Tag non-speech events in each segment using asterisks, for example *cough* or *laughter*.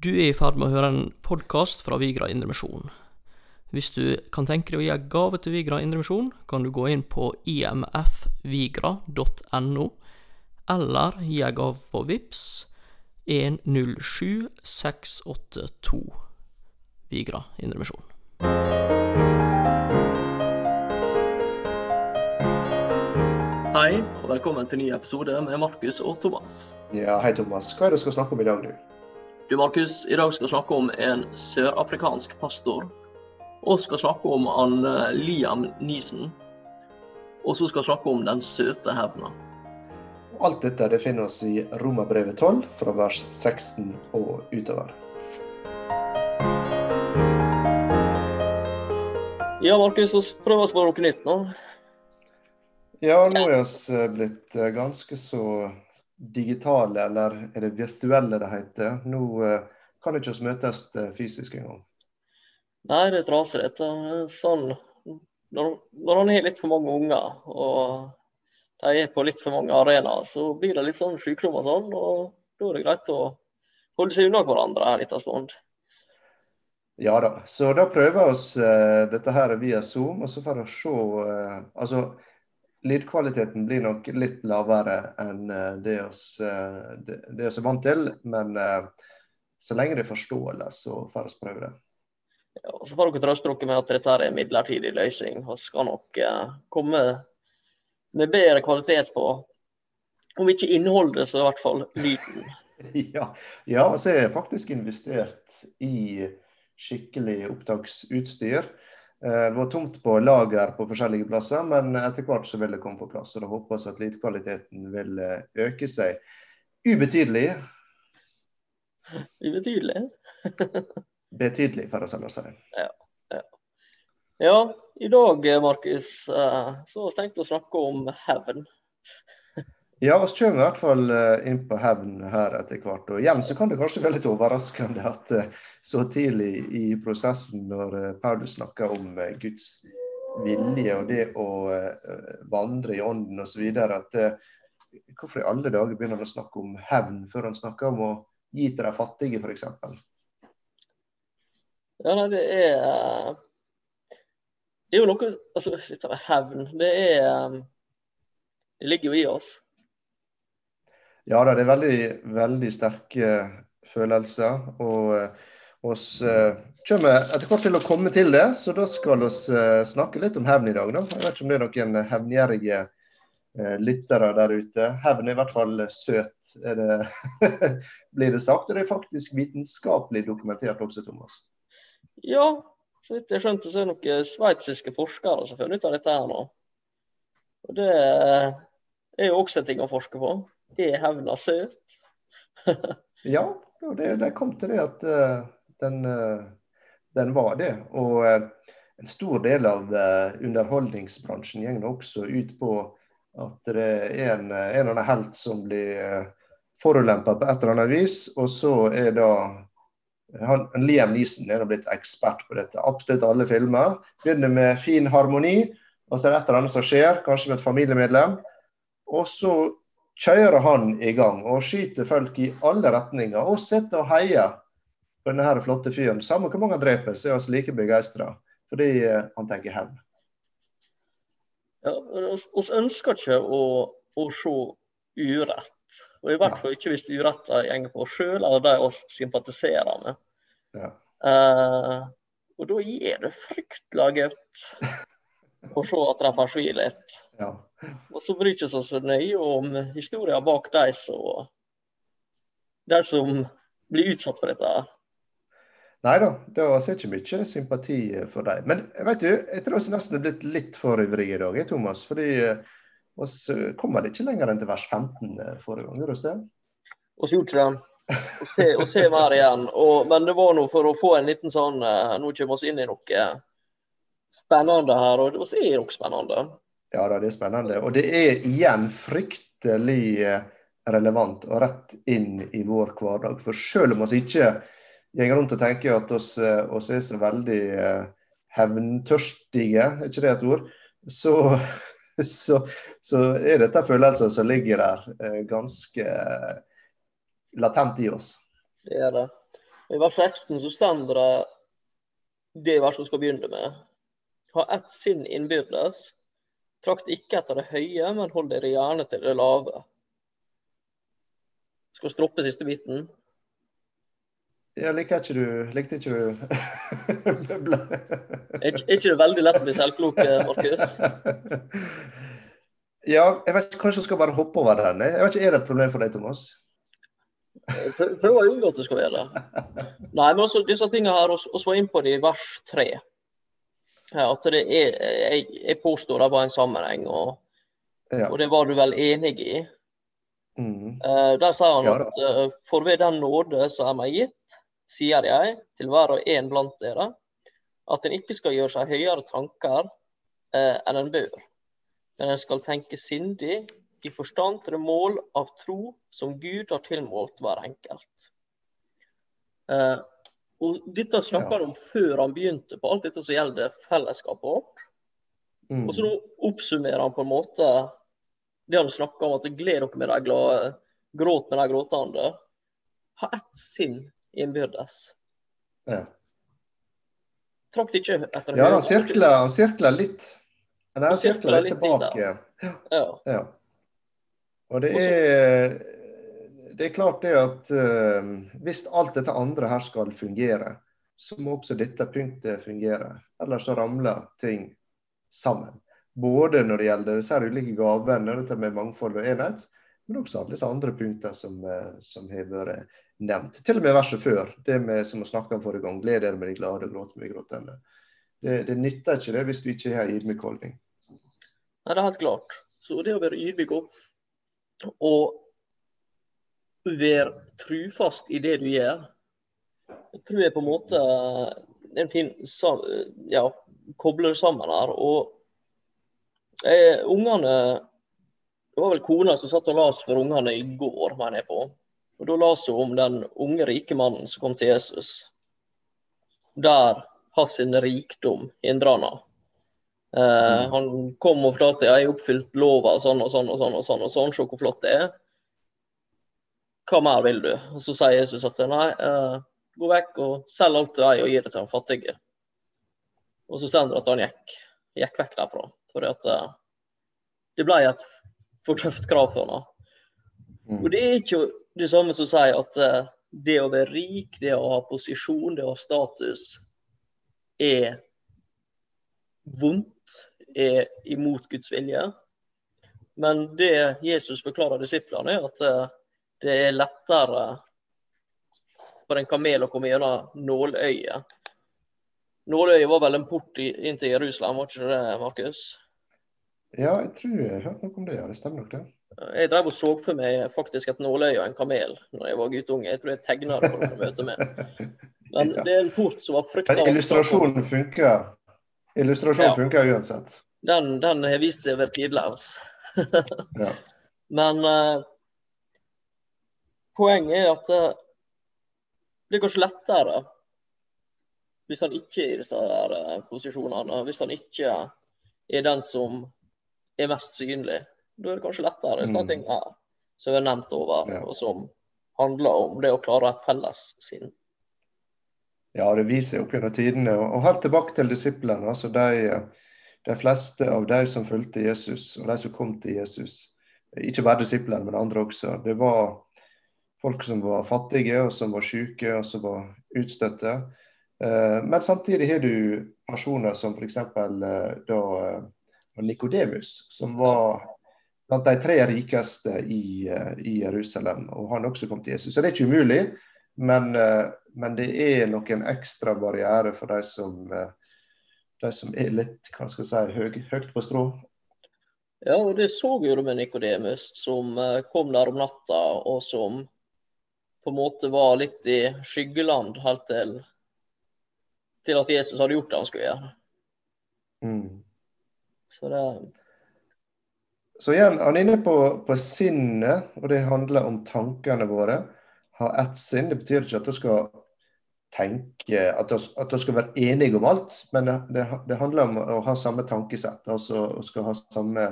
Du er i ferd med å høre en podkast fra Vigra Indremisjon. Hvis du kan tenke deg å gi en gave til Vigra Indremisjon, kan du gå inn på imfvigra.no, eller gi en gave på VIPS 107682 Vigra Indremisjon. Hei, og velkommen til ny episode med Markus og Thomas. Ja, Hei, Thomas. Hva er det du skal snakke om i dag, du? Du, Markus, i dag skal vi snakke om en sørafrikansk pastor. Og skal snakke om han eh, Liam Neeson. Og så skal vi snakke om den søte hevna. Alt dette det finner oss i Romerbrevet 12, fra vers 16 og utover. Ja, Markus, vi prøver oss på noe nytt nå. Ja, nå er vi eh, blitt eh, ganske så digitale, eller er det virtuelle det heter. Nå eh, kan ikke oss møtes fysisk engang. Nei, det er trasig dette. Sånn, når, når en har litt for mange unger, og de er på litt for mange arenaer, så blir det litt sånn sykdom og sånn. Og da er det greit å holde seg unna hverandre en liten stund. Ja da. Så da prøver vi oss uh, dette her via Zoom, og så får vi se uh, altså lydkvaliteten blir nok litt lavere enn eh, det vi eh, er vant til. Men eh, så lenge det er forståelig, så får vi prøve det. Ja, så får dere trøste dere med at dette er en midlertidig løsning. Vi skal nok komme med bedre kvalitet på om ikke innholdet, så i hvert fall lyden. *laughs* Ja, ja så er jeg faktisk investert i skikkelig opptaksutstyr. Eh, det var tomt på lager på forskjellige plasser, men etter hvert så vil det komme på plass. og Da håper vi at lydkvaliteten vil eh, øke seg ubetydelig. Ubetydelig? *laughs* Betydelig, for å si det. Ja, ja. ja, i dag, Markus, eh, så har vi tenkt å snakke om hevn. Ja, vi kommer i hvert fall eh, inn på hevn her etter hvert. Og igjen så kan det kanskje være litt overraskende at eh, så tidlig i prosessen, når eh, Paulus snakker om Guds vilje og det å vandre i ånden osv., at hvorfor i alle dager begynner han å snakke om hevn før han snakker om å gi til de fattige, f.eks.? Ja, nei, det er Det er jo noe Altså, hevn, det er Det ligger jo i oss. Ja det er veldig, veldig sterke følelser. Og oss uh, kommer etter hvert til å komme til det, så da skal vi uh, snakke litt om hevn i dag. Da. Jeg vet ikke om det er noen hevngjerrige lyttere der ute. Hevn er i hvert fall søt, det, *laughs* blir det sagt. Og det er faktisk vitenskapelig dokumentert også, Thomas. Ja, så vidt jeg skjønte, så er det noen sveitsiske forskere som funnet ut av dette her nå. Og det er jo også en ting å forske på. Er seg ut. ja, det, det, kom til det at uh, den, uh, den, var det. Og uh, en stor del av underholdningsbransjen går også ut på at det er en, en eller annen helt som blir forulempa på et eller annet vis. Og så er da han, Liam Neeson er blitt ekspert på dette. Absolutt alle filmer. Begynner med fin harmoni, og så er det et eller annet som skjer, kanskje med et familiemedlem. Og så kjører han i gang og skyter folk i alle retninger. Og sitter og heier på denne flotte fyren. Samme hvor mange han dreper, så er vi like begeistra. Fordi eh, han tenker hevn. Ja, vi ønsker ikke å, å, se urett. Og i hvert fall ikke hvis uretten går på oss sjøl eller de vi sympatiserer med. Ja. Uh, og da gir det fryktelig å se at de får svi litt. Ja. Og så bryr vi oss så nøye om historien bak de som, de som blir utsatt for dette. Nei da, det var ikke mye sympati for dem. Men vet du, jeg tror vi nesten er blitt litt for ivrige i dag, Thomas. Fordi vi kommer ikke lenger enn til vers 15 forrige gang, gjorde vi det? Vi gjorde ikke det. Og ser og se mer igjen. Og, men det var noe for å få en liten sånn Nå kommer vi inn i noe spennende her, og det er også spennende. Ja det er spennende. Og det er igjen fryktelig eh, relevant og rett inn i vår hverdag. For selv om vi ikke går rundt og tenker at oss, eh, oss er så veldig eh, hevntørstige, er ikke det et ord, så, *laughs* så, så er dette følelser som ligger der ganske latent i oss. Det er det. I vers 16 så står det det verset vi skal begynne med. Ha ett sinn innbyrdes. Trakt ikke etter det høye, men hold dere gjerne til det lave. Skal vi stroppe siste biten? Ja, liker ikke du Likte ikke du *laughs* er ikke det veldig lett å bli selvklok, Markus? *laughs* ja, jeg vet ikke, kanskje jeg skal bare hoppe over den. Jeg vet ikke, Er det et problem for deg, Thomas? Prøver å unngå at det skal være det. *laughs* Nei, men også disse tingene her, vi var inn på det i vers 3. At det er, jeg, jeg påsto det var en sammenheng, og, ja. og, det var du vel enig i? Mm. Uh, der sier han ja, at uh, for ved den nåde som er meg gitt, sier jeg til hver og en blant dere, at en ikke skal gjøre seg høyere tanker uh, enn en bør, men en skal tenke sindig i forstand til det mål av tro som Gud har tilmålt hver enkelt. Eh, og Dette snakka han ja. om før han begynte på alt dette som gjelder fellesskapet vårt. Mm. Og så nå oppsummerer han på en måte det han snakka om, at gled dere med de glade, gråt med de gråtende. Ha ett sinn innbyrdes. Ja. Trakt ikke etter Ja, han sirkler, han sirkler litt. Han sirkler litt tilbake. Ja. ja. Og det er, det er klart det at uh, hvis alt dette andre her skal fungere, så må også dette punktet fungere. Ellers så ramler ting sammen. Både når det gjelder disse ulike gavene, dette med mangfold og enhet, men også alle disse andre punktene som, uh, som har vært nevnt. Til og med verset før, det med, som vi snakka om forrige gang. Gled dere med de glade gråt med de gråtende. Det, det nytter ikke det hvis du ikke har ydmyk holdning. Nei, det er helt klart. Så det å være ydmyk og være trufast i det du gjør. Jeg tror jeg på en måte en fin ja, kobler sammen her. Og eh, ungene Det var vel kona som satt og las for ungene i går, mener jeg på. Og Da las hun om den unge rike mannen som kom til Jesus. Der hans rikdom hindra han. Eh, han kom og fortalte jeg har oppfylt lova og sånn og sånn og sånn. og sånn, og sånn, Se hvor flott det er. Hva mer vil du? Og Så sier Jesus at nei, uh, gå vekk og selg alt du eier og gi det til den fattige. Og så står det at han gikk, gikk vekk derfra. For at uh, det ble et for tøft krav for ham. Mm. Og det er ikke det samme som sier at det å være rik, det å ha posisjon, det å ha status, er vondt er imot Guds vilje. Men det Jesus forklarer disiplene, er at eh, det er lettere for en kamel å komme gjennom nåløyet. Nåløyet var vel en port inn til Jerusalem, var ikke det, Markus? Ja, jeg tror jeg hørte noe om det. ja, Det stemmer nok, det. Jeg drev og så for meg faktisk et nåløye og en kamel når jeg var guttunge. Jeg tror jeg tegna det for å møte med. Men *laughs* ja. det er en port som var fryktelig Illustrasjonen funker Illustrasjonen ja. funker uansett. Den, den har vist seg å være tidløs. ja. *laughs* Men uh, poenget er at uh, det blir kanskje lettere hvis han ikke er i disse her, uh, posisjonene. Hvis han ikke er den som er mest synlig. Da er det kanskje lettere. Disse mm. tingene her som er nevnt over, ja. og som handler om det å klare et felles sinn. Ja, det viser opp gjennom tidene. Og helt tilbake til disiplene. altså de, de, fleste av de som fulgte Jesus, og de som kom til Jesus, ikke bare disiplene, men andre også, det var folk som var fattige, og som var syke, og som var utstøtte. Eh, men samtidig har du personer som f.eks. Eh, da eh, Nikodemus, som var blant de tre rikeste i, i Jerusalem. Og han også kom til Jesus. Så det er ikke umulig. Men, men, det er noen ekstra barriere for de som, de som er litt hva skal jeg si, høy, høyt på strå. Ja, og det så vi jo med Nikodemus, som kom der om natta, og som på en måte var litt i skyggeland helt til, til at Jesus hadde gjort det han skulle gjøre. Mm. Så det Så igjen, han er inne på, på sinnet, og det handler om tankene våre ha ett sinn. Det betyr ikke at du skal tenke at du, skal være enige om alt, men det, det, det, handler om å ha samme tankesett. altså å skal ha samme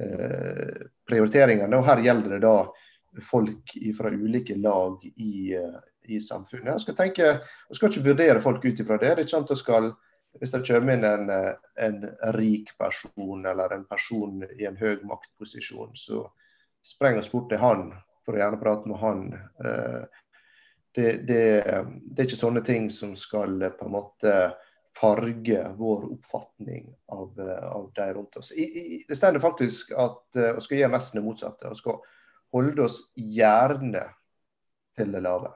eh, prioriteringene. Og her gjelder det da folk fra ulike lag i, i samfunnet. Jeg skal, tenke, jeg skal ikke vurdere folk ut ifra det. det sant jeg skal, Hvis det kommer inn en, en, rik person eller en person i en høy maktposisjon, så spreng oss bort til han for å gjerne prate med han. Det, det, det er ikke sånne ting som skal på en måte farge vår oppfatning av, eh, av de rundt oss. I, i, det står faktisk at vi skal gjøre nesten det motsatte. Vi skal holde oss gjerne til det lave.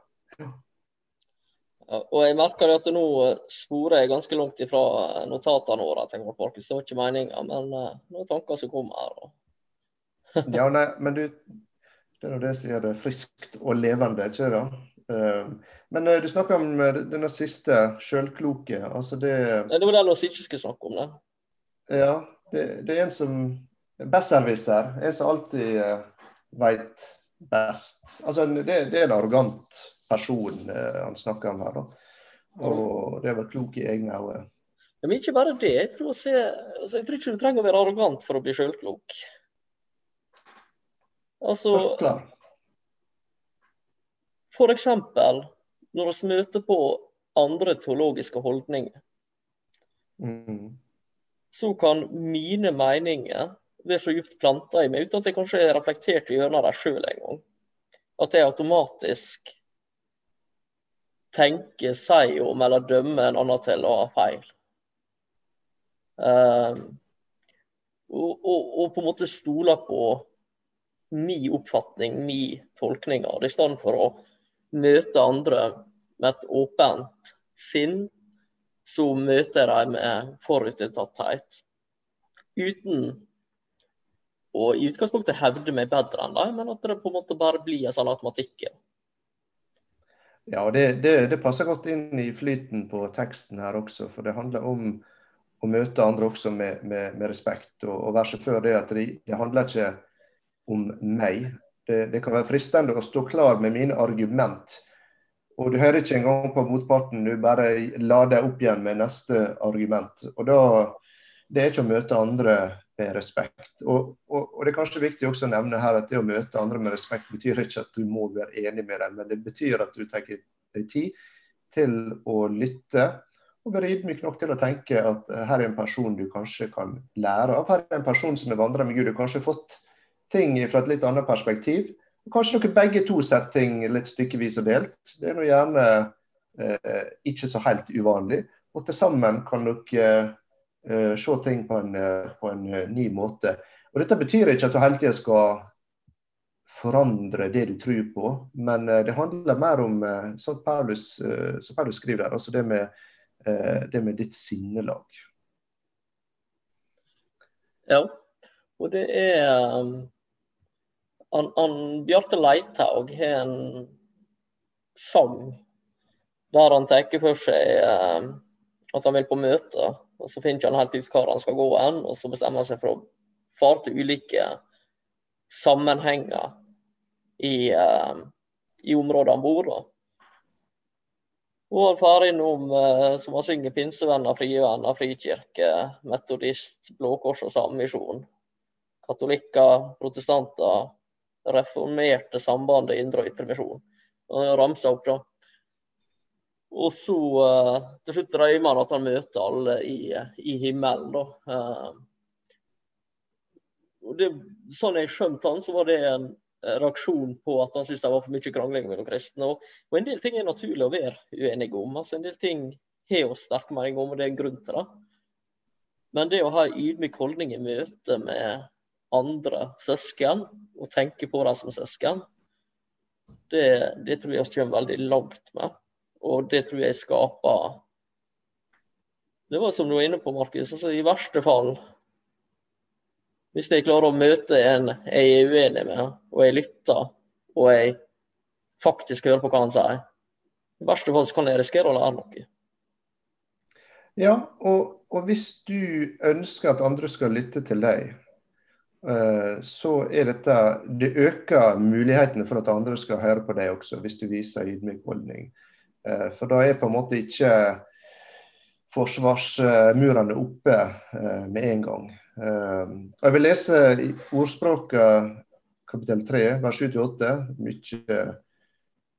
Og jeg merker at nå sporer jeg ganske langt ifra notatene våre. til Markus. Det var ikke meninga, men uh, noen tanker som kommer her. *laughs* ja, nei, men du, det er det som gjør det friskt og levende, ikke det? Uh, men du snakker om denne siste, sjølkloke. Altså det Det var den vi ikke skulle snakke om, det. Ja. Det, det er en som Besserwisser. En som alltid veit best. Altså, det, det, er en arrogant person eh, han snakker om her. da. Og det er vel klok i egne øyne. Ja, men ikke bare det. Jeg tror, se, altså, jeg tror, ikke du trenger å være arrogant for å bli sjølklok. Altså For eksempel når vi møter på andre teologiske holdninger, mm. så kan mine meninger være så dypt planta i meg uten at jeg kanskje er reflektert gjennom det sjøl engang. At jeg automatisk tenker, sier om eller dømmer en annen til å ha feil. Um, og, og, og, på en måte stoler på min oppfatning, min tolkning av det, i stedet for å møte andre med et åpent sinn, så møter de med forutinntatthet. Uten å i utgangspunktet hevde meg bedre enn dem, men at det på en måte bare blir en sånn automatikk. Ja, og det, det, det, passer godt inn i flyten på teksten her også. For det handler om å møte andre også med, med, med respekt. Og, og være før det at det, det handler ikke om meg. Det, det, kan være fristende å stå klar med mine argument og du hører ikke engang på motparten, du bare lader opp igjen med neste argument. Og da, Det er ikke å møte andre med respekt. Og, og, og, Det er kanskje viktig også å nevne her at det å møte andre med respekt betyr ikke at du må være enig med dem, men det betyr at du tar deg tid til å lytte. Og være ydmyk nok til å tenke at her er en person du kanskje kan lære av. Her er en person som er vandra med Gud. Du har kanskje fått ting fra et litt annet perspektiv. Og Kanskje dere begge to setter ting litt stykkevis og delt. Det er nå gjerne eh, ikke så helt uvanlig. Og til sammen kan dere eh, se ting på en, eh, på en, eh, ny måte. Og Dette betyr ikke at du hele tida skal forandre det du tror på, men eh, det handler mer om, eh, som Paulus, som Paulus skriver der, altså det med, det med ditt sinnelag. Ja, og det er han, han, Bjarte Leithaug har en sang der han tar for seg eh, at han vil på møte. Og Så finner han helt ut hvor han skal gå hen, og så bestemmer han seg for å fare til ulike sammenhenger i, uh, i området han bor. Da. Og han farer innom, uh, som han synger, pinsevenner, frivenner, frikirke, metodist, Blå Kors og Sammisjon. Katolikker, protestanter, reformerte sambandet indre og ytre misjon. Ramsa opp, da. Og så uh, til slutt drømmer han at han møter alle i, i himmelen. da. Uh, og det, sånn jeg skjønte han, så var det en reaksjon på at han syntes det var for mye krangling mellom kristne. Og, og, en del ting er naturlig å være uenige om. altså En del ting har vi sterke meninger om, og det er en grunn til det. Men det å ha en ydmyk holdning i møte med andre søsken og tenke på dem som søsken, det, det tror jeg vi kommer veldig langt med. Og det tror jeg skaper Det var som du var inne på, Markus. Altså, I verste fall, hvis jeg klarer å møte en jeg er uenig med, og jeg lytter, og jeg faktisk hører på hva han sier, i verste fall så kan jeg risikere å lære noe. Ja, og, og hvis du ønsker at andre skal lytte til deg, Eh, så er dette Det øker mulighetene for at andre skal høre på deg også, hvis du viser ydmyk holdning. Eh, for da er på en måte ikke forsvarsmurene oppe eh, med en gang. Jeg vil lese ordspråket kapittel 3, vers 7-8. Mye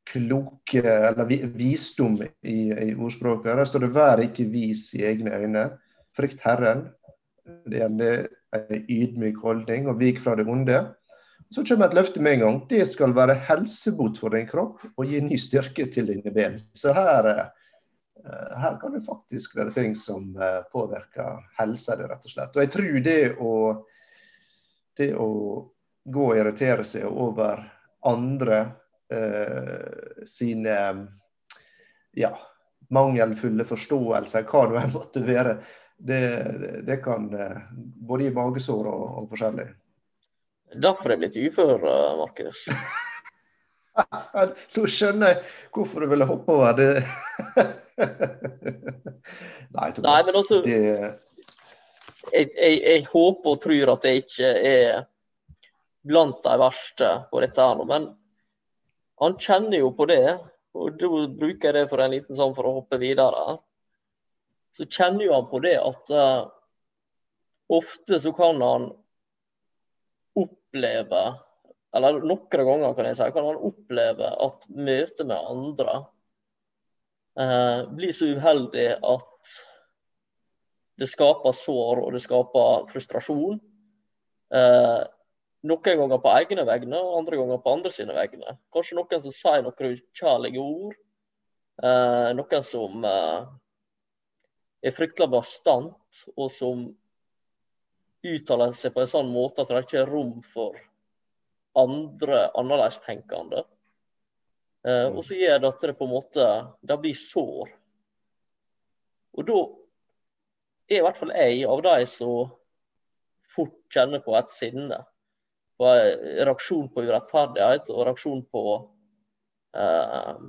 kloke, eller visdom i, i ordspråket. Der står det 'vær ikke vis i egne øyne'. Frykt Herren. Det er en ydmyk holdning, og vik fra det onde. Så kommer et løfte med en gang. Det skal være helsebot for din kropp og gi ny styrke til dine ben. Så her, eh, her kan det faktisk være ting som eh, påvirker helsa di, rett og slett. Og jeg tror det å, det å gå og irritere seg over andre eh, sine ja, mangelfulle forståelser, hva det måtte være, det, det, kan eh, både gi magesår og, og forskjellig. Derfor er jeg blitt ufør, eh, Markus. *laughs* Nå skjønner jeg hvorfor du ville hoppe over det. *laughs* Nei, Thomas, Nei, men altså, det... jeg, jeg, jeg, håper og tror at jeg ikke er blant de verste på dette. her nå, Men han kjenner jo på det, og da bruker jeg det for en liten sånn for å hoppe videre. Så kjenner jo han på det at uh, ofte så kan han oppleve Eller noen ganger kan jeg si, kan han oppleve at møtet med andre eh, blir så uheldig at det skaper sår og det skaper frustrasjon. Eh, noen ganger på egne vegne, og andre ganger på andre sine vegne. Kanskje noen som sier noen ukjærlige ord. Eh, noen som eh, er fryktelig bastant, og som uttaler seg på en sånn måte at det ikke er rom for andre annerledestenkende. Eh, og så gjør det at det på en måte det blir sår. Og da er i hvert fall jeg av de som fort kjenner på et sinne på reaksjon på urettferdighet og reaksjon på eh,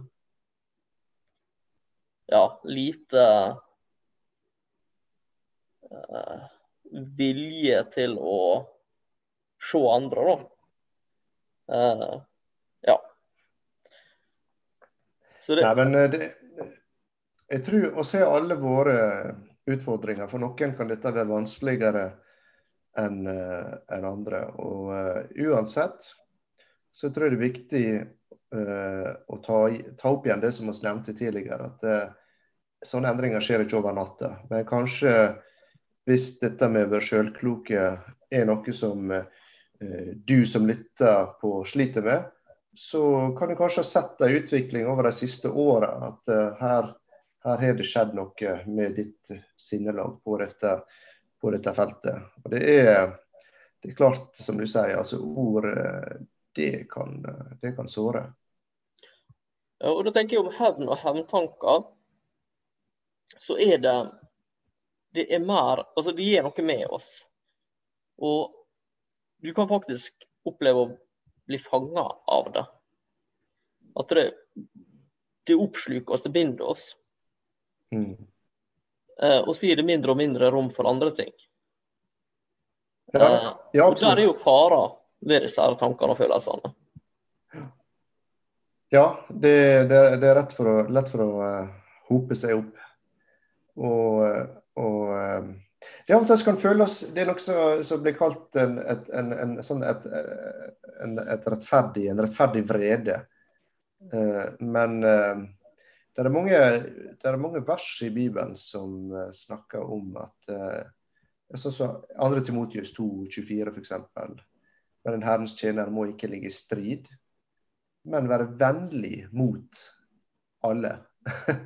ja, lite eh, vilje til å se andre, da. Uh, ja. Det, Nei, men eh, det, jeg tror å se alle våre utfordringer For noen kan dette være vanskeligere enn uh, en andre. Og uh, uansett så tror jeg det er viktig uh, å ta, ta, opp igjen det som vi nevnte tidligere. At sånne endringer skjer ikke over natta. Men kanskje hvis dette med å være sjølkloke er noe som du som lytter på sliter med, så kan du kanskje ha sett en utvikling over de siste åra. At her, her har det skjedd noe med ditt sinnelag på dette på dette feltet. Og det er, det er klart, som du sier, altså ord det kan, det kan såre. Ja, og da tenker jeg om hevn og hevntanker, så er det det er mer Altså, det gir noe med oss. Og du kan faktisk oppleve å bli fanga av det. At det, det oppsluker oss, det binder oss. Mm. Eh, og så gir det mindre og mindre rom for andre ting. Ja, eh, ja, og Der er jo farer ved disse tankene og følelsene. Ja, det, det, det er for å, lett for å uh, hope seg opp. Og, og det av kan føles Det er noe som, blir kalt en, et, en, en, sånn et, et rettferdig, en rettferdig vrede. Uh, men det er, mange, det er mange vers i Bibelen som uh, snakker om at sånn som 2. Timotius 2,24 f.eks. Men en Herrens tjener må ikke ligge i strid, men være vennlig mot alle. *laughs*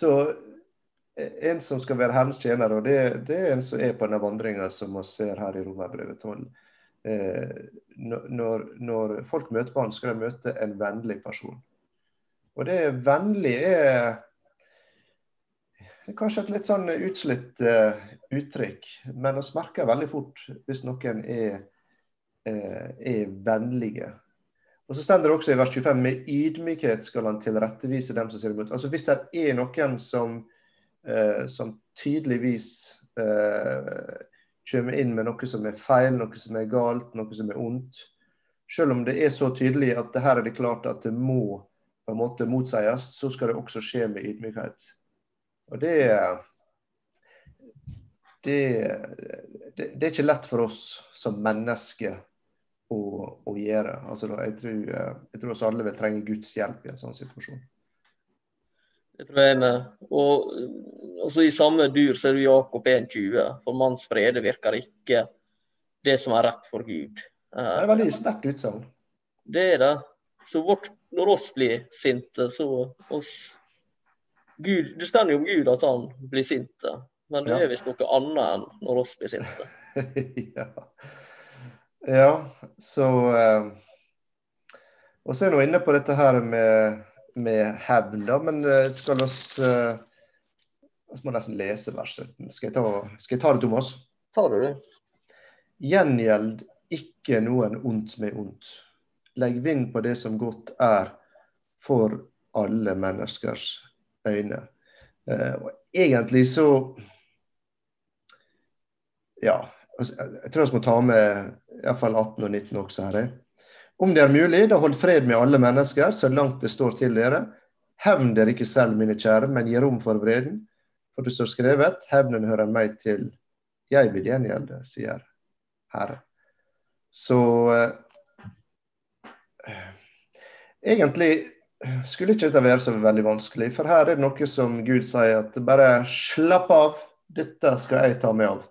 så eh, en som skal være Herrens tjener, og det, det, er en som er på denne vandringa som vi ser her i Romerbrevet 12. Eh, når, når, folk møter på han, skal de møte en vennlig person. Og det vennlig er, er kanskje et litt sånn utslitt uh, uttrykk, men vi merker veldig fort hvis noen er, uh, er vennlige. Og så stender det også i vers 25 med ydmykhet skal han tilrettevise dem som sier imot. Altså Hvis det er noen som, uh, som tydeligvis kommer inn med noe som er feil, noe som er galt, noe som er ondt, selv om det er så tydelig at det her er det klart at det må på en måte motsies, så skal det også skje med ydmykhet. Og det, det, det, det er ikke lett for oss som mennesker å, å gjøre. Altså, jeg, tror, eh, jeg tror oss alle vil trenge Guds hjelp i en sånn situasjon. Det tror jeg med. Og altså, I samme dur så er det Jakob 1,20. For manns frede virker ikke det som er rett for Gud. Det er veldig sterkt utsagn. Det er det. Så vårt, når oss blir sinte, så oss Gud, Det står jo om Gud at han blir sinte, men det er visst noe annet enn når oss blir sinte. *laughs* ja. ja. så eh, Og så er vi inne på dette her med, med hevn. Men eh, skal oss eh, Vi må nesten lese verset. Skal jeg ta, skal jeg ta det, Thomas? Du det? Gjengjeld ikke noen ondt med ondt. Legg vind på det som godt er for alle menneskers øyne. Eh, og egentlig så Ja. Altså, jeg tror vi må ta med iallfall 18 og 19 også her. Om det er mulig, da hold fred med alle mennesker så langt det står til dere. Hevn dere ikke selv, mine kjære, men gi rom for vreden. For det står skrevet, hevnen hører meg til. Jeg vil gjengjelde, sier Herre. Så eh, egentlig skulle ikke dette være så veldig vanskelig. For her er det noe som Gud sier at bare slapp av, dette skal jeg ta meg av.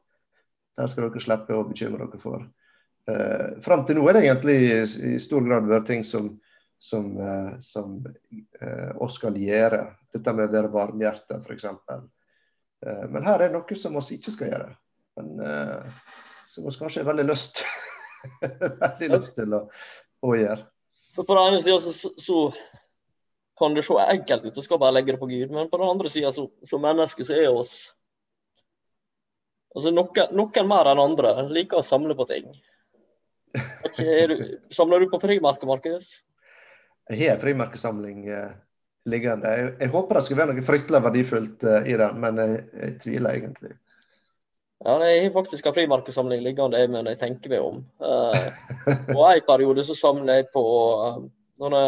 Det skal dere slippe å bekymre dere for. Eh, Fram til nå er det egentlig i, stor grad vært ting som, som, eh, som eh, oss skal gjøre. Dette med å være varmhjerta, f.eks. Eh, men her er noe som oss ikke skal gjøre. Men eh, som vi kanskje har veldig lyst, *laughs* veldig lyst til å, å gjøre. For på den ene sida så, så, kan det se enkelt ut, du skal bare legge det på Gud. Men på den andre sida som mennesker så er oss Altså noen, noen, mer enn andre liker å samle på ting. Du, samler du på frimerker, Markus? Jeg har en frimerkesamling eh, liggende. Jeg, jeg, håper det skal være noe fryktelig verdifullt eh, i den, men jeg, jeg tviler egentlig. Ja, jeg har faktisk en frimerkesamling liggende, men jeg tenker meg om. Uh, og en periode så samler jeg på sånne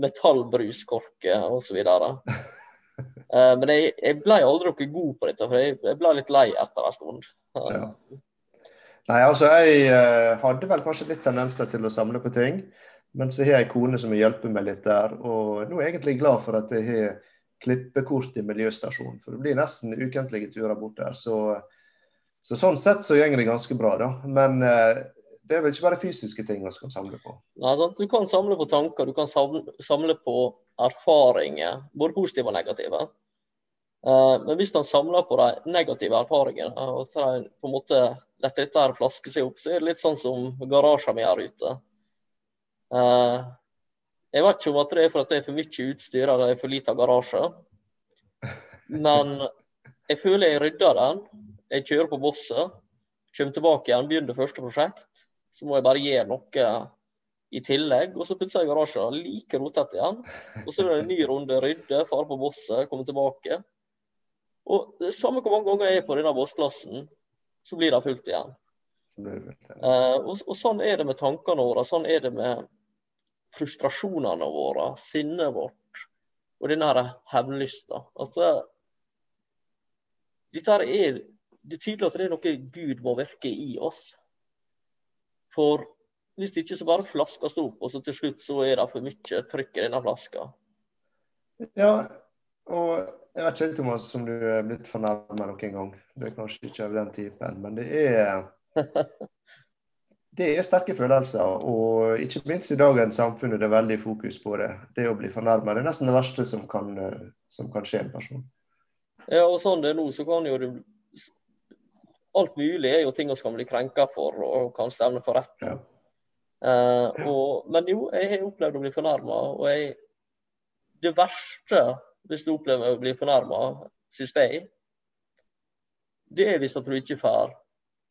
metallbruskorker osv. Uh, *laughs* eh, men jeg, jeg, ble aldri noe god på dette, for jeg, ble litt lei etter en stund. Ja. Nei, altså jeg uh, hadde vel kanskje litt tendenser til å samle på ting. Men så har jeg kone som vil hjelpe meg litt der. Og nå er jeg egentlig glad for at jeg har klippekort i miljøstasjonen. For det blir nesten ukentlige turer bort der. Så så Sånn sett så går det ganske bra, da. Men eh, det er vel ikke bare fysiske ting vi kan samle på? Nei, sant? Du kan samle på tanker, du kan samle på erfaringer, både positive og negative. Eh, men hvis man samler på de negative erfaringene og på en måte lar dette her flaske seg opp, så er det litt sånn som garasjen min her ute. Eh, jeg vet ikke om at det er for at det er for mye utstyr eller det er for lite garasje. Men jeg føler jeg rydder den jeg kjører på bosset, kommer tilbake igjen, begynner første prosjekt. Så må jeg bare gjøre noe i tillegg. Og så pusser jeg garasjen like rotete igjen. Og så er det en ny runde rydde, fare på bosset, komme tilbake. Og det samme hvor mange ganger jeg er på denne bossplassen, så blir det fullt igjen. Uh, og, og, sånn er det med tankene våre. Sånn er det med frustrasjonene våre, sinnet vårt og denne hevnlysta. At uh, dette er det er tydelig at det er noe Gud må virke i oss. For hvis det ikke så bare flaskes opp, og så til slutt så er det for mye trykk i denne flaska. Ja, og jeg vet ikke Thomas, om du er blitt fornærma noen gang. Du er kanskje ikke av den typen, men det er *laughs* det er sterke følelser. Og ikke minst i dagens samfunn er det veldig fokus på det. Det å bli fornærma er nesten det verste som kan, som kan skje en person. Ja, og sånn det er nå, så kan jo du alt mulig er jo ting vi kan bli krenka for og kan stevne for rett. Ja. Uh, og, men jo, jeg har opplevd å bli fornærma. Og jeg, det verste hvis du opplever å bli fornærma, syns jeg, det er hvis at du ikke får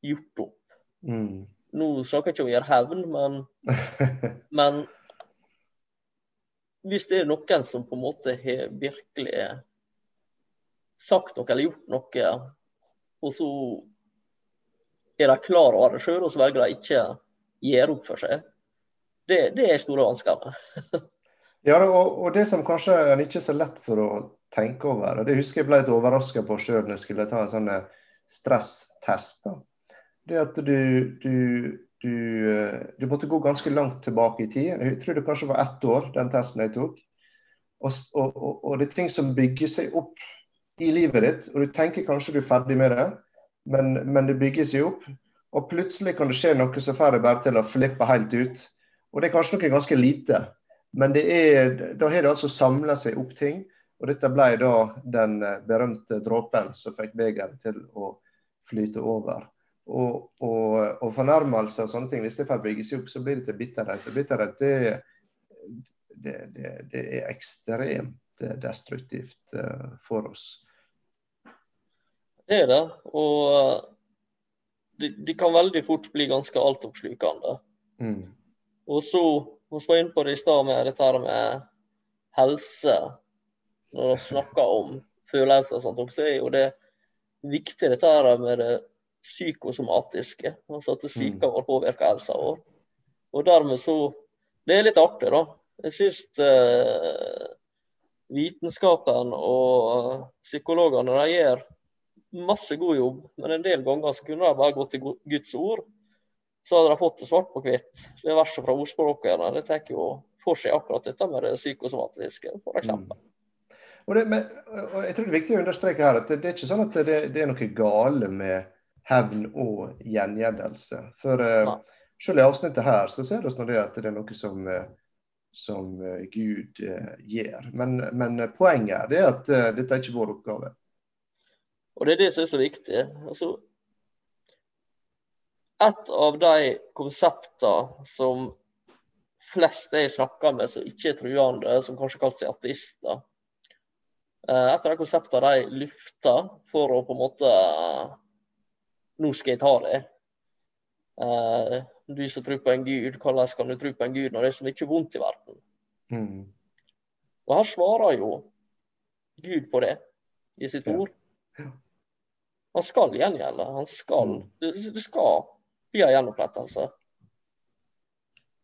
gjort opp. Mm. Nå snakker jeg ikke om å gjøre hevn, men, *laughs* men hvis det er noen som på en måte har virkelig sagt noe eller gjort noe, og så er de klar over det sjøl, og så velger de ikke å gjøre opp for seg. Det, det er store vansker. *laughs* ja, og, og, det som kanskje er ikke så lett for å tenke over, og det husker jeg ble litt overraska på sjøl når jeg skulle ta en sånn eh, stresstest. Det at du, du, du, du, måtte gå ganske langt tilbake i tid. Jeg tror det kanskje var ett år, den testen jeg tok. Og, og, og, det er ting som bygger seg opp i livet ditt, og du tenker kanskje du er ferdig med det, men, men det bygger seg opp. Og plutselig kan det skje noe som får deg bare til å flippe helt ut. Og det er kanskje noe ganske lite, men det er, da har det altså samla seg opp ting. Og dette ble da den berømte dråpen som fikk begeret til å flyte over. Og, og, og fornærmelser og sånne ting, hvis det får bygge seg opp, så blir det til bitterhet. Og bitterhet det, det, det, det er ekstremt destruktivt eh, for oss. Det er det. Og de, de, kan veldig fort bli ganske altoppslukende. Mm. Og så Vi var inne på det i stad med dette her med helse. Når vi snakker om følelser og sånt, så er jo det viktig dette her med det psykosomatiske. Altså at mm. vår påvirker helsa vår. Og dermed så Det er litt artig, da. Jeg syns eh, vitenskapen og psykologene de gjør masse god jobb, men en del ganger så kunne de bare gått til Guds ord. Så hadde de fått det svart på hvitt. Det verset fra ordspråkene det tar jo for seg akkurat dette med det psykosomatiske, f.eks. Mm. Og, det, men, og jeg tror det er viktig å understreke her at det, det er ikke sånn at det, det er noe gale med hevn og gjengjeldelse. For uh, selv i avsnittet her så ser vi det at det er noe som, uh, som uh, Gud gjør. Men, men, poenget er at dette er ikke vår oppgave. Og det er det som er så viktig. Altså, et av de konseptene som flest jeg snakker med som ikke er truende, som kanskje kaller seg ateister eh, Et av de konseptene de lufter for å på en måte Nå skal jeg ta det. Eh, du som tror på en gud, hvordan kan du tro på en gud når det er så mye vondt i verden? Mm. Og her svarer jo Gud på det i sitt ja. ord. Han skal gjengjelde. Han skal, mm. du skal bli en gjenopprettelse.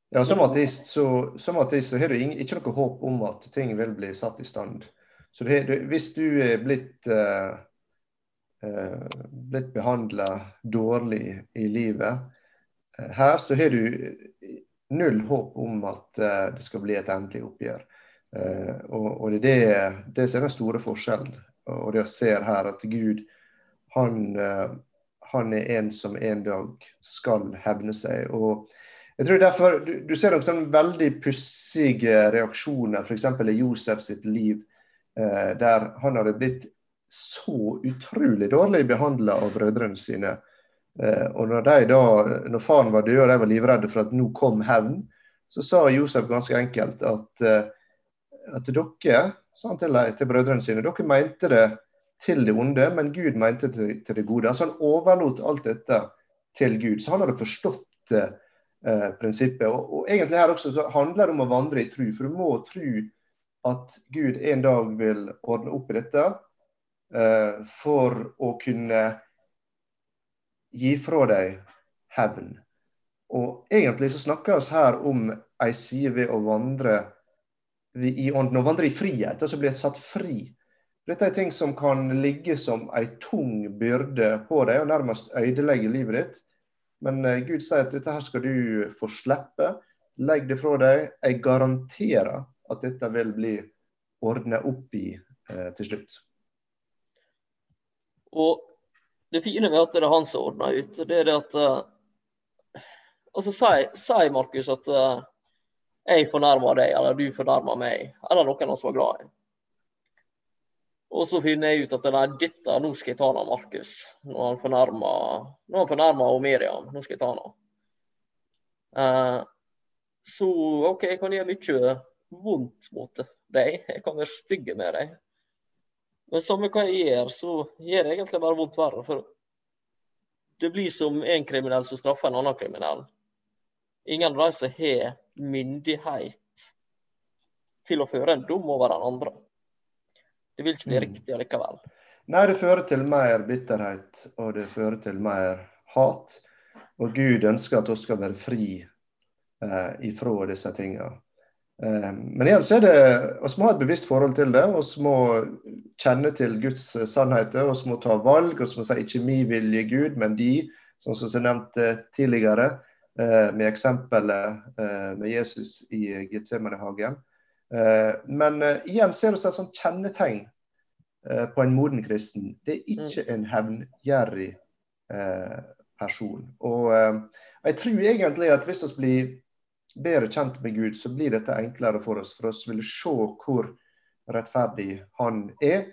Ja, som ateist så, som ateist så har du ikke noe håp om at ting vil bli satt i stand. Så det, det, Hvis du er blitt, uh, uh, blitt behandla dårlig i livet uh, her, så har du null håp om at det skal bli et endelig oppgjør. Og, og, det er det, det er den store forskjellen. Og det jeg ser her, at Gud han, han, er en som en dag skal hevne seg. og jeg tror derfor, Du, du ser noen veldig pussige reaksjoner, f.eks. i Josef sitt liv, eh, der han hadde blitt så utrolig dårlig behandla av brødrene sine. Eh, og når, de da, når faren var død og de var livredde for at nå kom hevn, så sa Josef ganske enkelt at, eh, at dere sa han til, til brødrene sine, dere mente det til det onde, men Gud mente til, det gode. Altså Han overlot alt dette til Gud. Så han hadde forstått eh, prinsippet. Og, og, egentlig her også så handler det om å vandre i tru, for du må tro at Gud en dag vil ordne opp i dette eh, for å kunne gi fra deg hevn. Og egentlig så snakker vi her om ei side ved å vandre i ånden, å vandre i frihet, altså bli satt fri dette er ting som kan ligge som ei tung byrde på deg og nærmest ødelegge livet ditt. Men eh, Gud sier at dette her skal du få slippe. Legg det fra deg. Jeg garanterer at dette vil bli ordna opp i eh, til slutt. Og det fine med at det er han som ordner ut, det er det at uh, Altså, si, Markus, at uh, jeg fornærmer deg, eller du fornærmer meg, eller noen av oss var glad i. Og så finner jeg ut at nei, dette, nå skal jeg ta han Markus. Når han fornærma Miriam. Nå skal jeg ta han. Uh, så OK, jeg kan gjøre mye vondt mot deg. Jeg kan være stygg med deg. Men samme hva jeg gjør, så gjør det egentlig bare vondt verre. For det blir som en kriminell som straffer en annen kriminell. Ingen av de som har myndighet til å føre en dom over den andre. Det vil ikke bli mm. riktig allikevel. Nei, det fører til mer bitterhet, og det fører til mer hat. Og Gud ønsker at vi skal være fri eh, ifra disse tingene. Eh, men igjen så er det, vi må ha et bevisst forhold til det. Vi må kjenne til Guds sannheter. Vi må ta valg. Vi må si ikke min vilje, Gud, men de, som vi nevnte tidligere. med eksempelet med Jesus i Getsemanehagen. Men igjen ser vi et sånt kjennetegn på en moden kristen. Det er ikke mm. en hevngjerrig person. Og jeg tror egentlig at hvis vi blir bedre kjent med Gud, så blir dette enklere for oss. For oss vil se hvor rettferdig han er.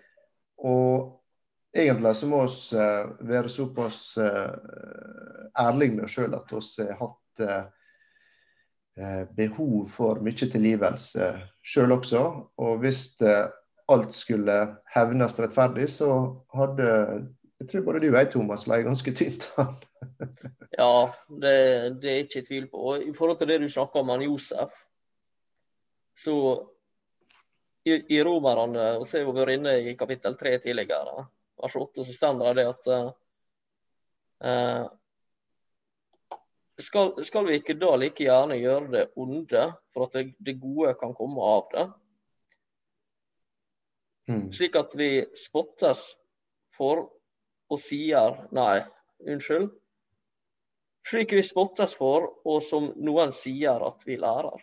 Og egentlig så må vi være såpass ærlige med oss sjøl at vi har hatt behov for mye tilgivelse sjøl også. Og hvis alt skulle hevnes rettferdig, så hadde jeg tror både du og jeg, Thomas, lei ganske tynt *laughs* an. ja, det, det er ikke tvil på. Og I forhold til det du snakker om han Josef, så i, i Romerne, og så har vi vært inne i kapittel 3 tidligere, vers 8, så står det at uh, skal, skal, vi ikke da like gjerne gjøre det onde for at det, det gode kan komme av det? Mm. Slik at vi spottes for og sier nei, unnskyld. Slik vi spottes for, og som noen sier at vi lærer.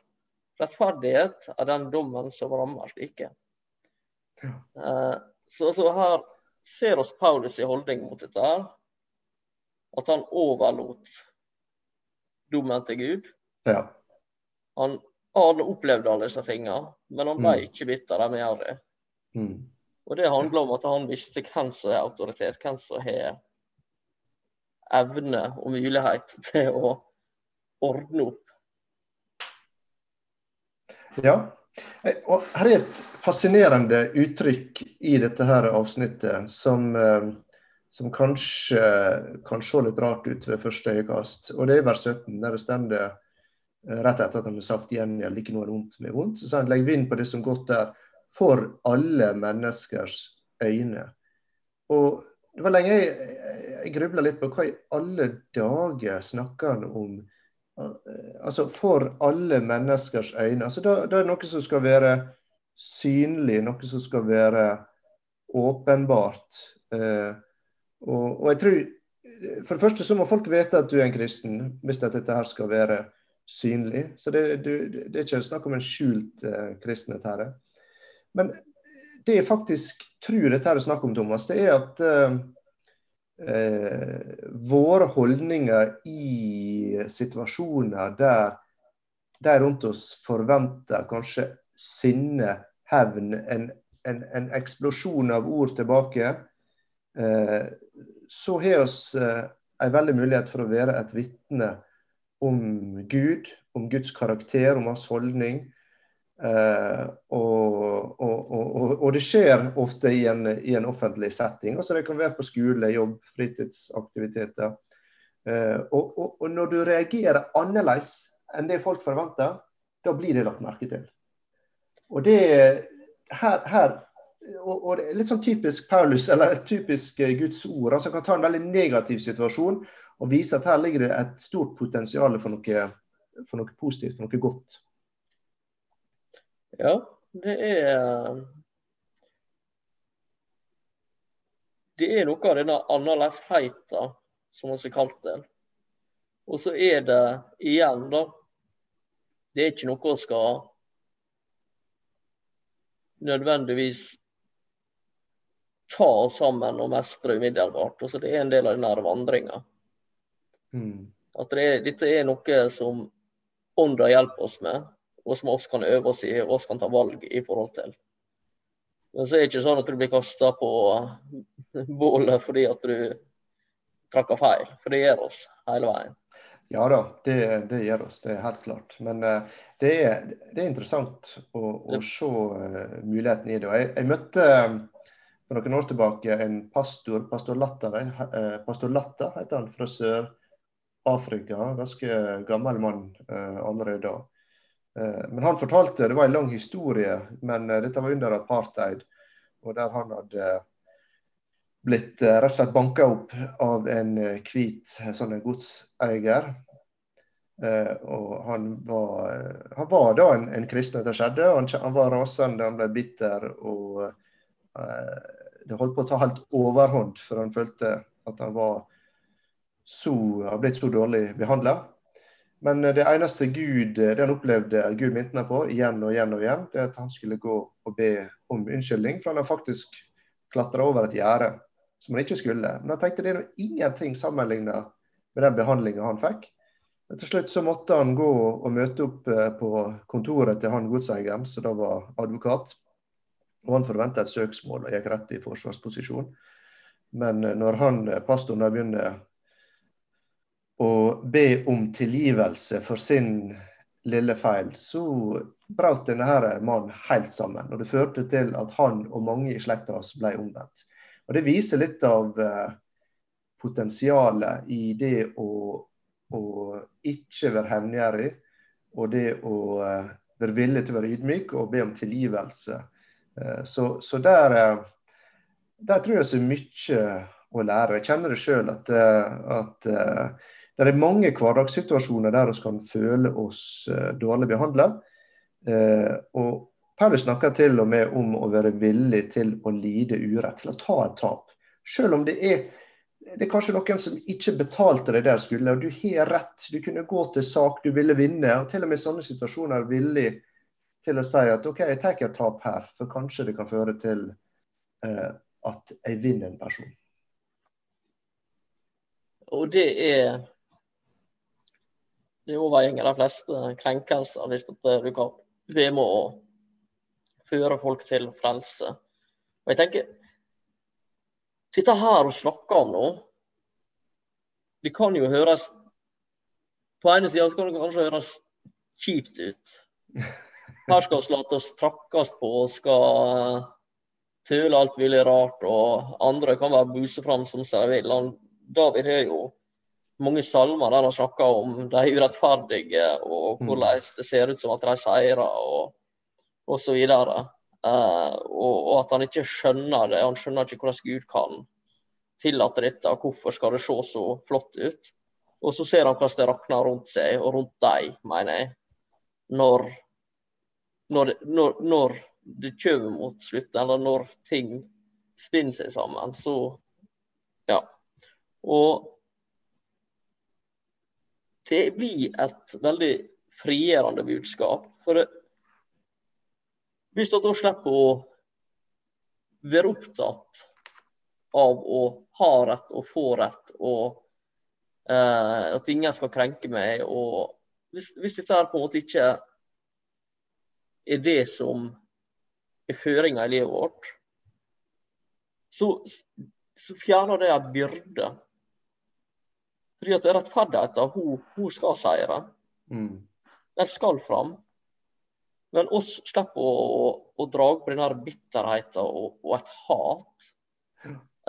Rettferdighet er den dommen som rammer slike. Ja. så, så, her ser oss Paulus i holdning mot dette. her, At han overlot dommen til Gud. Ja. Han hadde opplevd alle disse tingene, men han ble mm. ikke bitter av det. Mm. Og det handler om at han visste hvem som har autoritet, hvem som har evne og mulighet *laughs* til å ordne opp. Ja. Og her er et fascinerende uttrykk i dette her avsnittet som, eh, som kanskje kan se litt rart ut ved første øyekast. Og det er vers 17, der det står eh, rett etter at han har sagt igjen gjengjeld ikke noe vondt med vondt. Så han legger vind på det som godt er for alle menneskers øyne. Og det var lenge jeg, jeg grubla litt på hva i alle dager snakker han om Altså for alle menneskers øyne. Altså da, da er det noe som skal være synlig, noe som skal være åpenbart. Eh, og, og, jeg tror For det første så må folk vite at du er en kristen, hvis dette her skal være synlig. Så det, du, det er ikke snakk om en skjult eh, kristenhet her. Men det jeg faktisk tror dette er snakk om, Thomas, det er at eh, eh, våre holdninger i situasjoner der de rundt oss forventer kanskje sinne, hevn, en, en, en eksplosjon av ord tilbake, eh, så har vi eh, en veldig mulighet for å være et vitne om Gud, om Guds karakter, om hans holdning. Eh, og, og, og, og, det skjer ofte i en, i en, offentlig setting. altså Det kan være på skole, jobb, fritidsaktiviteter. Uh, og, når du reagerer annerledes enn det folk forventer, da blir det lagt merke til. Og det her, her og, er litt sånn typisk Paulus, eller typisk eh, Guds ord. altså Kan ta en veldig negativ situasjon og vise at her ligger det et stort potensial for noe, for noe positivt, for noe godt. Ja, det er Det er noe av denne annerledesheten, som vi har kalt det. Og så er det igjen, da Det er ikke noe vi skal nødvendigvis ta oss sammen og mestre umiddelbart. Altså, det er en del av denne vandringa. Mm. At det er, dette er noe som ånda hjelper oss med og som oss kan øve oss i og oss kan ta valg i forhold til. Men så er det ikke sånn at du blir kasta på *laughs* bålet fordi at du trakka feil, for det gjør oss hele veien. Ja da, det, det gjør oss, det er helt klart. Men uh, det, er, det, er, interessant å, å se uh, muligheten i det. Og jeg, jeg møtte um, for noen år tilbake en pastor, pastor Latta, uh, pastor Latta heter han, fra Sør-Afrika. Ganske gammel mann allerede da. Eh, men han fortalte, det var en lang historie, men eh, dette var under apartheid. Og der han hadde blitt eh, rett og slett banka opp av en hvit sånn godseier. Og han var, han var da en, en kristen etter skjedde. Han, han, var rasende, han ble bitter. Og det holdt på å ta helt overhånd, for han følte at han var så, blitt så dårlig behandla. Men det eneste Gud, det han opplevde Gud minte ham på igjen og igjen, og igjen, det er at han skulle gå og be om unnskyldning. For han har faktisk klatra over et gjerde som han ikke skulle. Men han tenkte det er ingenting sammenligna med den behandlinga han fikk. Men til slutt så måtte han gå og møte opp eh, på kontoret til han godseieren, som da var advokat. Og han forventa et søksmål og gikk rett i forsvarsposisjon. Men eh, når han, eh, pastoren begynner å be om tilgivelse for sin lille feil, så brøt denne mannen helt sammen. Og det førte til at han og mange i slekta hans ble omvendt. Og Det viser litt av potensialet i det å å ikke være hevngjerrig, og det å være villig til å være ydmyk og be om tilgivelse. Uh, så, så der, uh, der, tror jeg er mye å lære. Jeg kjenner det sjøl at, at det er mange hverdagssituasjoner der vi kan føle oss dårlig behandla. og Paulus snakker til og med om å være villig til å lide urett, til å ta et tap. Selv om det er det er kanskje noen som ikke betalte det der skulle, og du har rett. Du kunne gå til sak, du ville vinne. og Til og med i sånne situasjoner er villig til å si at OK, jeg tar et tap her, for kanskje det kan føre til eh, at jeg vinner en person. Og det er det overgjenger de fleste krenkelser hvis du kan være med å føre folk til frelse. Og jeg tenker dette her å snakke om nå, det kan jo høres På ene sida kan det kanskje høres kjipt ut. *laughs* Her skal vi la oss trakkes på og skal tøle alt mulig rart, og andre kan være buse fram som seg vil. David har jo mange salmer der han snakker om de urettferdige, og mm. hvordan det ser ut som at de seirer, og, og så videre. Uh, og, og, at han ikke skjønner det. Han skjønner ikke hvordan Gud kan tillate dette, og hvorfor skal det se så flott ut. Og så ser han hvordan det rakner rundt seg, og rundt dem, mener jeg. Når, når, når, når det kommer mot slutten, eller når ting spinner seg sammen, så ja. Og det blir et veldig frigjørende budskap. For det, hvis du slipper å være opptatt av å ha rett og få rett, og eh, at ingen skal krenke meg. og hvis, hvis, dette her på en måte ikke er det som er føringa i livet vårt, så, så fjerner det en byrde. Fordi at rettferdigheten, hun, hun skal seire. Mm. Den skal fram. Men oss slipper å, å, å dra på den bitterheten og, og, et hat.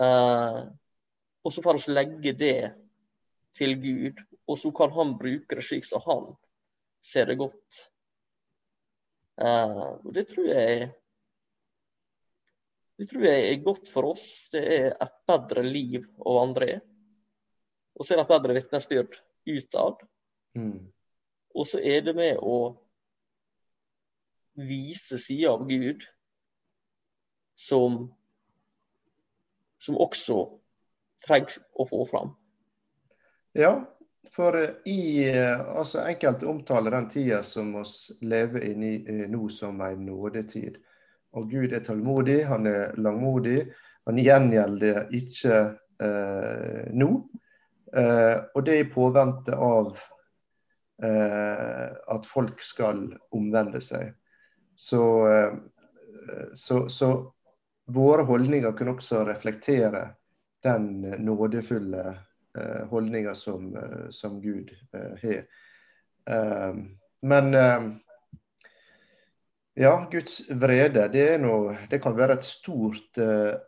Uh, og så får vi legge det til Gud, og så kan han bruke det slik som han ser det godt. Uh, og det tror jeg det tror jeg er godt for oss. Det er et bedre liv å vandre i. Og så er det et bedre vitnesbyrd utad. Mm. Og så er det med å vise sider av Gud som, som også trengs å få fram. Ja, for i altså enkelte omtaler den tida som vi lever i eh, nå som en nådetid. Og Gud er tålmodig, han er langmodig. Han gjengjelder ikke eh, nå. Eh, og det er i påvente av eh, at folk skal omvende seg. Så, eh, så, så våre holdninger kan også reflektere den nådefulle eh, holdninga som, eh, som, Gud har. Men ja, Guds vrede det, noe, det, kan være et stort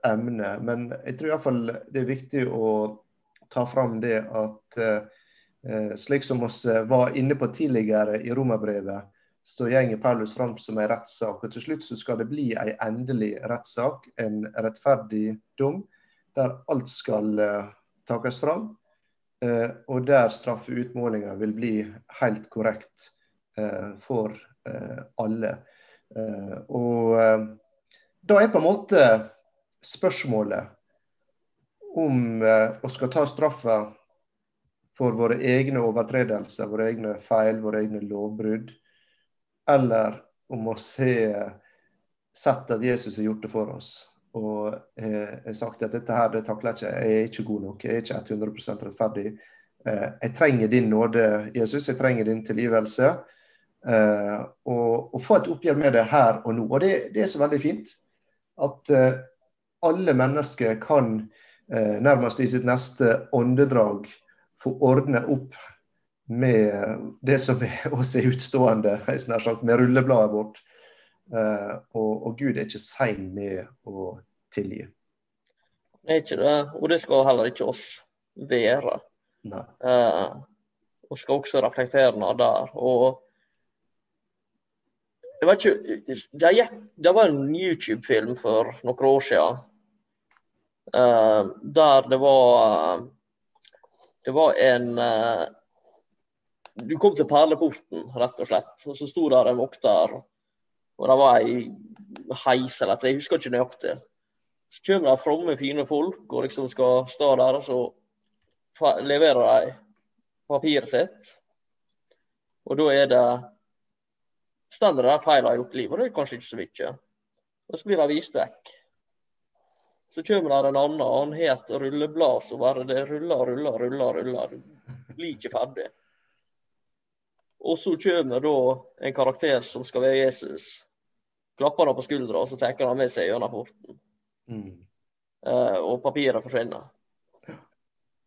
emne. Men jeg tror iallfall det er viktig å ta fram det at slik som vi var inne på tidligere i romerbrevet, så gjenger Paulus fram som en rettssak. Og til slutt så skal det bli en endelig rettssak, en rettferdig dom, der alt skal takes fram. Uh, og der straffeutmålinga vil bli helt korrekt uh, for alle. og da er på en måte spørsmålet om vi skal ta straffa for våre egne overtredelser, våre egne feil, våre egne lovbrudd. Eller om å se sett at Jesus har gjort det for oss. Og jeg har sagt at dette her, det takler jeg ikke. Jeg er ikke god nok. Jeg er ikke 100% rettferdig. Eh, jeg trenger din nåde, Jesus. Jeg trenger din tilgivelse. Eh, og, og få et oppgjør med det her og nå. Og det, det er så veldig fint at eh, alle mennesker kan nærmest i sitt neste åndedrag få ordne opp med det som er oss er utstående, med rullebladet vårt. Uh, og, og, Gud er ikke sein med å tilgi. Er ikke det, og det skal heller ikke oss være. Nei. Uh, og skal også reflektere noe der. Og jeg vet ikke, det, gikk, det var en YouTube-film for noen år siden uh, der det var Det var en Du kom til perleporten, rett og slett. Og så sto der en vokter og det var ei heis eller noe, jeg husker ikke nøyaktig. Så kommer det fromme, fine folk og liksom skal stå der, og så leverer de papiret sitt. Og da er det står det der feil har gjort i livet, og det er kanskje ikke så mye. Og så blir de vist vekk. Så kommer det en annen, han het et rulleblad så bare det ruller, ruller, ruller, ruller. Blir ikke ferdig. Og så kommer da en karakter som skal være Jesus klapper han på skuldra, og så tar han med seg gjennom porten. Mm. Uh, og papiret forsvinner.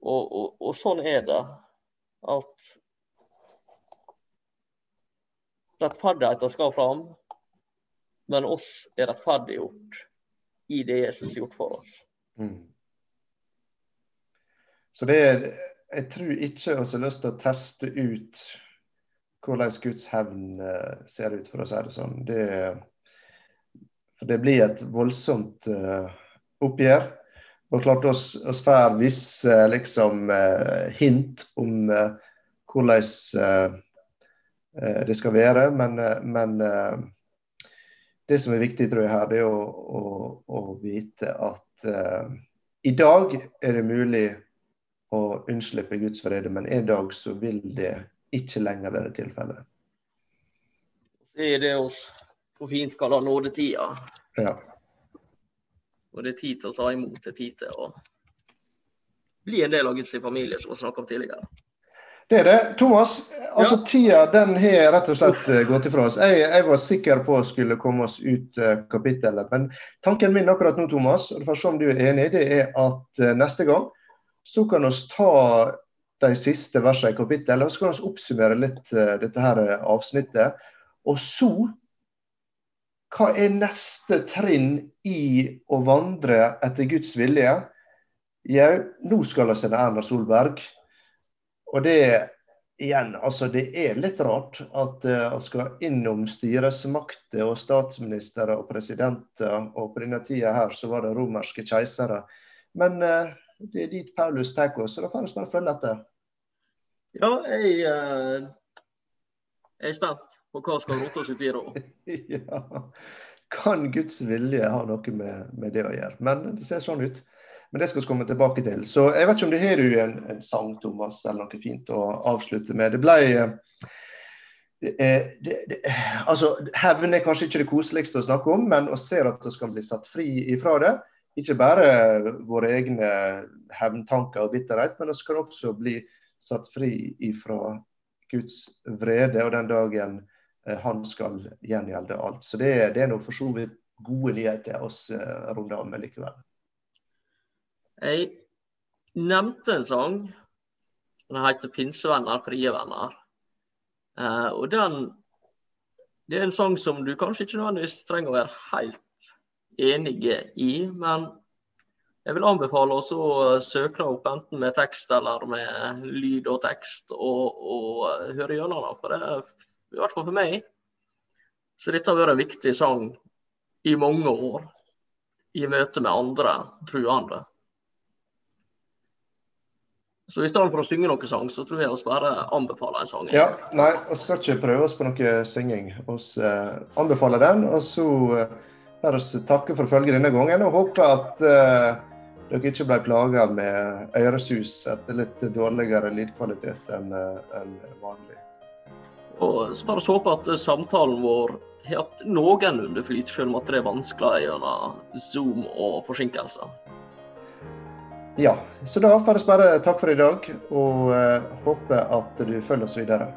Og, og, og, sånn er det. At rettferdigheten skal fram, men oss er rettferdiggjort i det Jesus har gjort for oss. Mm. Så det er Jeg tror ikke vi har lyst til å teste ut hvordan Guds hevn eh, ser ut, for å si det sånn. Det det blir et voldsomt uh, oppgjør. Og klart oss, oss får visse liksom, uh, hint om uh, hvordan det skal være. Men, men det som er viktig tror jeg her, det er å, å, å vite at i dag er det mulig å unnslippe Guds vrede, men en dag så vil det ikke lenger være tilfellet. Det er det oss så fint kaller nådetida. Ja. Og det er tid til å ta imot, det er tid til å bli en del av Guds familie, som vi snakka om tidligere. Det er det. Thomas, altså ja. tida den har rett og slett uh, gått ifra oss. Jeg, jeg, var sikker på å skulle komme oss ut uh, kapittelet. Men tanken min akkurat nå, Thomas, og for se om du er enig, det er at uh, neste gang så kan vi ta de siste versene i kapittelet, og så kan vi oppsummere litt dette her avsnittet. Og så hva er neste trinn i å vandre etter Guds vilje? Ja, nå skal vi sende Erna Solberg. Og det igjen, altså det er litt rart at vi uh, skal innom styresmakter og statsministre og presidenter, og på denne tida her så var det romerske keisere. Men uh, det er dit Paulus tar oss, så da får vi bare følge etter. Ja, jeg, uh, jeg er spent på hva skal rote oss da? *laughs* ja. Kan Guds vilje ha noe med, med, det å gjøre? Men det ser sånn ut. Men det skal vi komme tilbake til. Så jeg vet ikke om det har du en, en sang, Thomas, eller noe fint å avslutte med. Det ble det, det, det, altså, Hevn er kanskje ikke det koseligste å snakke om, men vi ser at vi skal bli satt fri ifra det. Ikke bare våre egne hevntanker og bitterhet, men vi skal også bli satt fri ifra Guds vrede og den dagen Eh, han skal gjengjelde alt. Så det, det er nå for så vidt gode nyheter oss uh, runder med likevel. Jeg nevnte en sang. Den heter 'Pinsevenner, frie venner'. Uh, og den det er en sang som du kanskje ikke nødvendigvis trenger å være helt enige i, men jeg vil anbefale å søke opp enten med tekst eller med lyd og tekst, og, og høre gjennom den. For det i hvert fall for meg. Så dette har vært en viktig sang i mange år i møte med andre truende. Så i stedet for å synge noen sang, så tror jeg vi bare anbefaler en sang. Ja, nei, vi skal ikke prøve oss på noe synging. Vi uh, anbefaler den, og så får vi takke for følget denne gangen og håper at uh, dere ikke ble plaga med øresus etter litt dårligere lydkvalitet enn en vanlig. Og så bare så på at samtalen vår har hatt noenlunde flyt, selv om det er vanskelig gjennom Zoom og forsinkelser. Ja, så da får vi bare takk for i dag, og uh, håper at du følger oss videre.